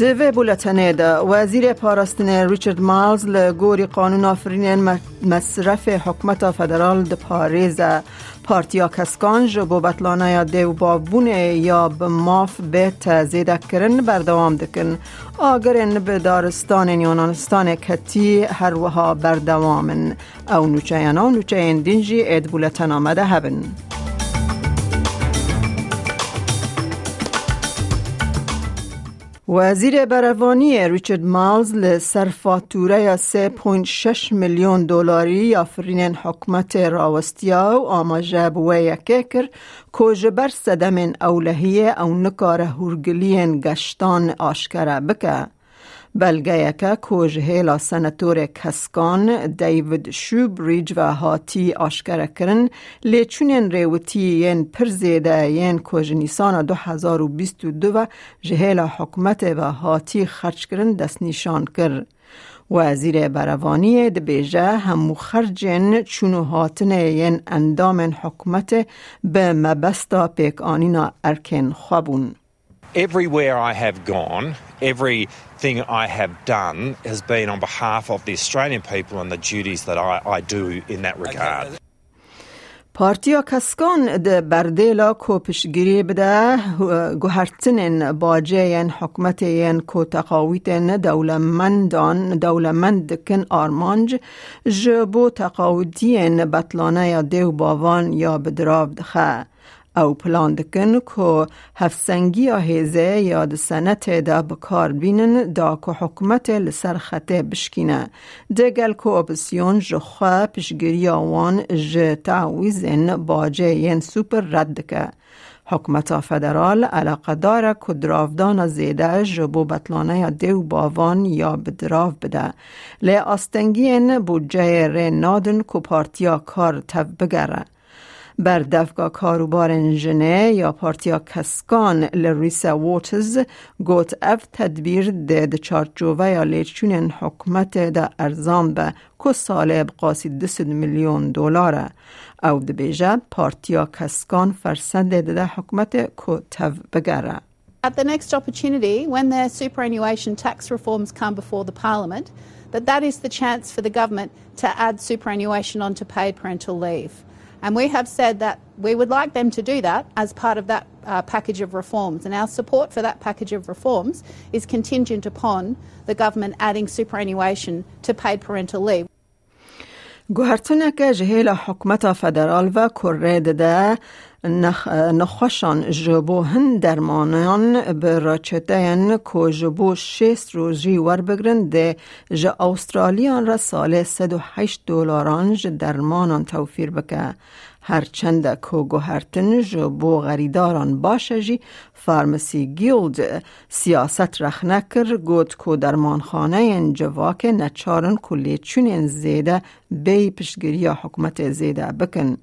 دوی بولتنه ده. وزیر پاراستن ریچارد مالز لگوری قانون آفرین مصرف حکمت فدرال ده پاریز پارتیا کسکان جبو بطلانه یا دیو بابونه یا به ماف به تزیده کرن بردوام دکن. آگرین به دارستان یونانستان کتی هر وها بردوامن. او نوچه یانا نوچه این دینجی اید بولتن آمده هبن. وزیر بروانی ریچارد مالز لسر فاتوره 3.6 میلیون دلاری آفرین حکمت راوستیا و آماجه بوه یکه کر که بر صدم اولهیه او نکار هرگلین گشتان آشکره بکه. کوژهیلا سنتور کسکان دیوید شوبریج و هاتی لیچونین ریوتی ین پرزیده ین کوژ نیسان 2022 و جهیلا حکمت و هاتی خرچ کرن دست نشان کر. وزیر بروانی دبیجه همو خرجن چونو هاتن ین اندام حکمت به مبستا پیک آنینا ارکن خوابون. Everywhere I have gone, everything I have done has been on behalf of the Australian people and the duties that I, I do in that regard. پارتیا کسکان ده بردیلا بده گوهرتنین باجه حکمت ین کو تقاویتن دولمندان دولمند کن آرمانج جبو تقاویتین بطلانه یا دیو باوان یا بدراو دخه. او پلان دکن که هفسنگی هیزه یاد سنت دا بکار بینن دا که حکمت لسر خطه بشکینه. دگل که اپسیون جخوا پشگیری آوان ج تعویزن باجه ین سوپر رد که حکمت فدرال علاقه داره که دراودان زیده جبو بطلانه یا دیو باوان یا بدراو بده. لی آستنگی بودجه ری نادن که پارتیا کار تف بگره. بر دفگاه کاروبار انجنه یا پارتیا کسکان لریسا ووتز گوت اف تدبیر ده چارچوه یا لیچون حکمت ده ارزام به که ساله بقاسی دست میلیون دلاره او ده بیجه پارتیا کسکان فرسند ده ده حکمت که تف بگره. At the next opportunity, when the superannuation tax reforms come before the Parliament, that that is the chance for the government to add superannuation onto paid parental leave. And we have said that we would like them to do that as part of that uh, package of reforms. And our support for that package of reforms is contingent upon the government adding superannuation to paid parental leave. گوهرتونه که جهیل حکمت فدرال و کره ده نخ... نخوشان جبو هن درمانان براچتین که جبو شیست روزی ور بگرن ده جه استرالیان را سال 108 دلاران جه درمانان توفیر بکه. هرچند که گوهرتن جبو غریداران باشه جی فارمسی گیلد سیاست رخ نکر گوت که درمانخانه جواک نچارن کلی چون زیده بی پشگیری حکومت زیده بکن.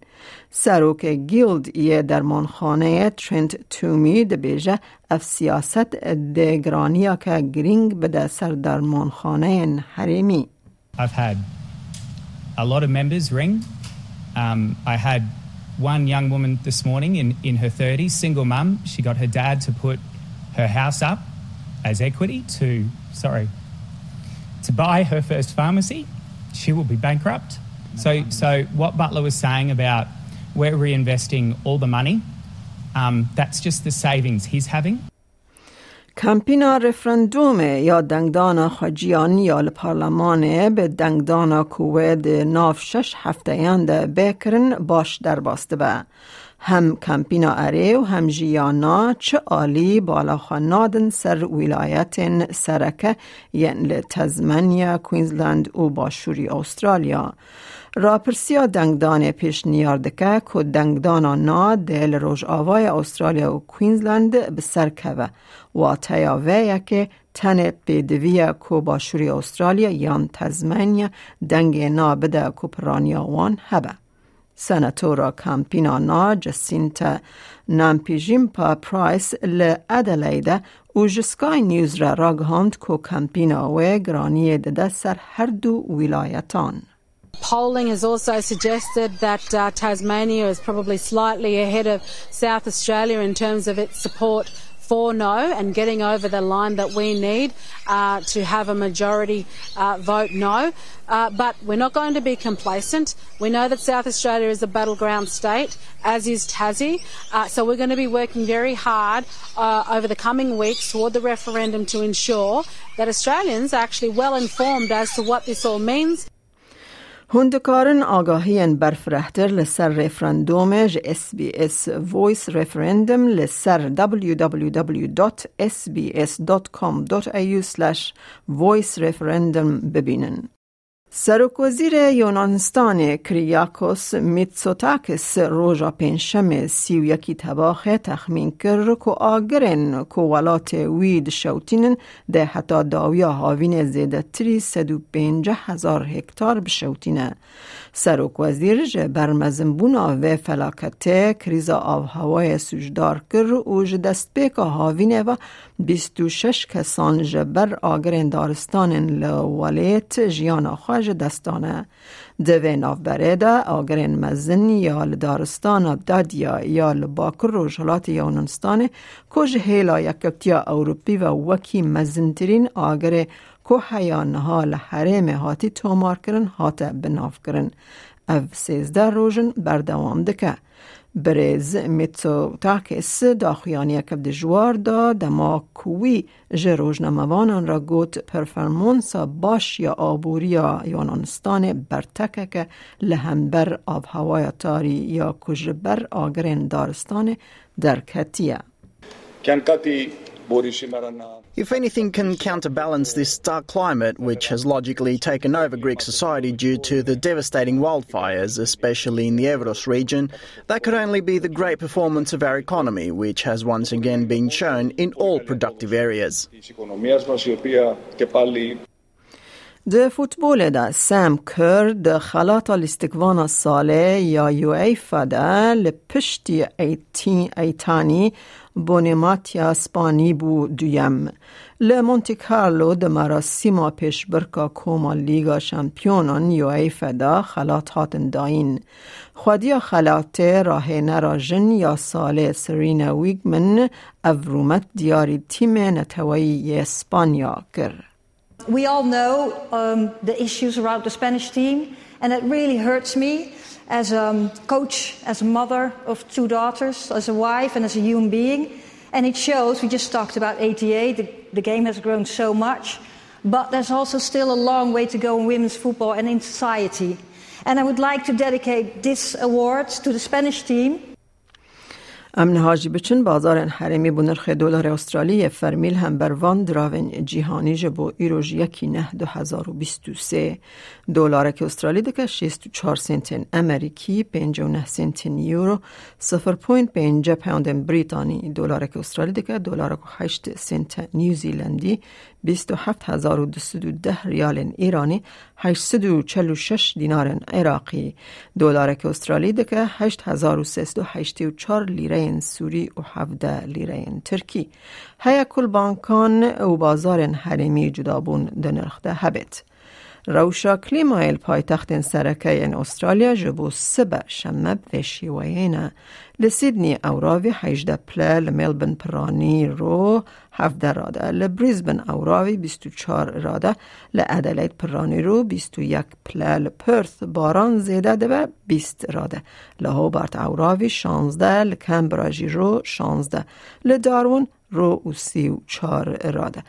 سروک گیلد یه درمانخانه ترنت تومی ده بیجه اف سیاست ده گرانیا که گرینگ بده سر درمانخانه حریمی. I've had a lot of members ring. Um, I had one young woman this morning in, in her 30s, single mum. She got her dad to put her house up as equity to, sorry, to buy her first pharmacy. She will be bankrupt. So, so what Butler was saying about we're reinvesting all the money, um, that's just the savings he's having. کمپینا رفرندوم یا دنگدان خجیان یا پارلمان به دنگدان کوید ناف شش هفته یانده بکرن باش در باسته به. هم کمپینا اره و هم جیانا چه عالی بالا خانادن سر ولایت سرکه یعنی تزمنیا، کوینزلند و باشوری استرالیا. راپرسیا دنگدان پیش نیاردکه که دنگدان نا دل روش آوای استرالیا و کوینزلند به سر که و تیاوه که تن پیدوی که باشوری استرالیا یان تزمنیا دنگ نا بده که پرانیا وان هبه. سناتورا کامپینا نا جسینتا نامپیجیمپا پرایس لعدلیده و جسکای نیوز را راگهاند کو کامپینا و گرانی ده سر هر دو ولایتان. Polling has also suggested that uh, Tasmania is probably slightly ahead of South Australia in terms of its support for no and getting over the line that we need uh, to have a majority uh, vote no. Uh, but we're not going to be complacent. We know that South Australia is a battleground state, as is Tassie. Uh, so we're going to be working very hard uh, over the coming weeks toward the referendum to ensure that Australians are actually well informed as to what this all means. هندکارن آگاهی برفرهتر لسر اس بی اس ویس رفرندم لسر www.sbs.com.au voice referendum ببینن. سرک وزیر یونانستان کریاکوس میتسوتاکس روژا پنشم سی و یکی تباخ تخمین کر که آگرن که وید شوتینن ده حتی داویا هاوین زیده تری سد و پینجه هزار هکتار بشوتینه. سرک وزیر جه برمزنبونا و فلاکت کریزا آب هوای سوجدار کر و جه دست بیک هاوینه و بیستو شش کسان جبر آگرن دارستان لولیت جیانا خواج دستانه. دوی نافبره ده آگرین مزن یا لدارستان ابدادیا یا لباکر و جلات یونانستان کج هیلا یکبتیا اوروپی و وکی مزنترین آگر که حیانها لحرم هاتی تومار کرن هات بناف کرن. او سیزده روژن بردوام دکه. برز میتو تاکس داخیانی کب جوار دا دما کوی جروج نموانان را گوت پرفرمونس باش یا آبوریا یونانستان برتکه لهمبر آب هوای تاری یا کجبر آگرین دارستان در کتیه. کن کتی If anything can counterbalance this stark climate, which has logically taken over Greek society due to the devastating wildfires, especially in the Evros region, that could only be the great performance of our economy, which has once again been shown in all productive areas. ده فوتبول ده. سام کر ده خلاط الاستقوان ساله یا یو ایفا ده لپشتی ایتانی بونیماتیا سپانی بو دویم. لمونتی کارلو ده مراسیما پیش برکا کوما لیگا شمپیونان یو ایفا ده. خلاط هاتن داین. خودیا خلاط راه نراجن یا ساله سرینا ویگمن افرومت دیاری تیم نتوی اسپانیا کر. We all know um, the issues around the Spanish team, and it really hurts me as a coach, as a mother of two daughters, as a wife, and as a human being. And it shows, we just talked about 88, the, the game has grown so much, but there's also still a long way to go in women's football and in society. And I would like to dedicate this award to the Spanish team امن هاجی بچن بازار حرمی بو نرخ دلار استرالی فرمیل هم بر وان دراون جیهانی جبو ایروژ یکی نه دو هزار و بیست و سه. دلار که استرالی دکه شیست و چار سنتن امریکی پینج و نه سنتن یورو سفر پوینت پینج پوند بریتانی. دلار که استرالی دکه دلار که هشت سنت نیوزیلندی بیست و هفت هزار و دوست و ده ریال ایرانی. هشت و چل و شش دینار عراقی. دلار که استرالی دکه هشت هزار و سیست و هشتی و چار لیره سوری و هفده لیره ترکی. هیا کل بانکان و بازار حرمی جدابون دنرخده هبت. روشا کلیمایل پایتخت سرکه این استرالیا جبو سبا شمب و شیوینه لسیدنی اوراوی حیجده پله لملبن پرانی رو هفده راده. لبریزبن اوراوی بیستو چار راده. لعدلید پرانی رو بیستو یک پله لپرث باران زیده ده و بیست راده. لهوبارت اوراوی شانزده لکمبراجی رو شانزده. لدارون رو و سی و چار راده.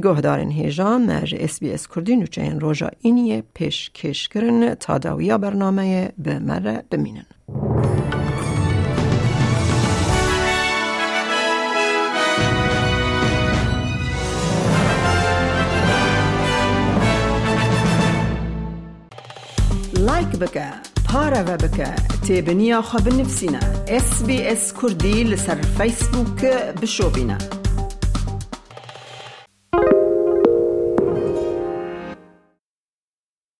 گهدارن هیجان مرج اس بی اس کردی نوچه این روژا اینیه پیش کش کرن تا داویا برنامه به مره بمینن لایک بکه پارە بە بکە تێبنییا خە بنفسینە SسBS کوردی لەسەر فیسبووک بشۆبینە.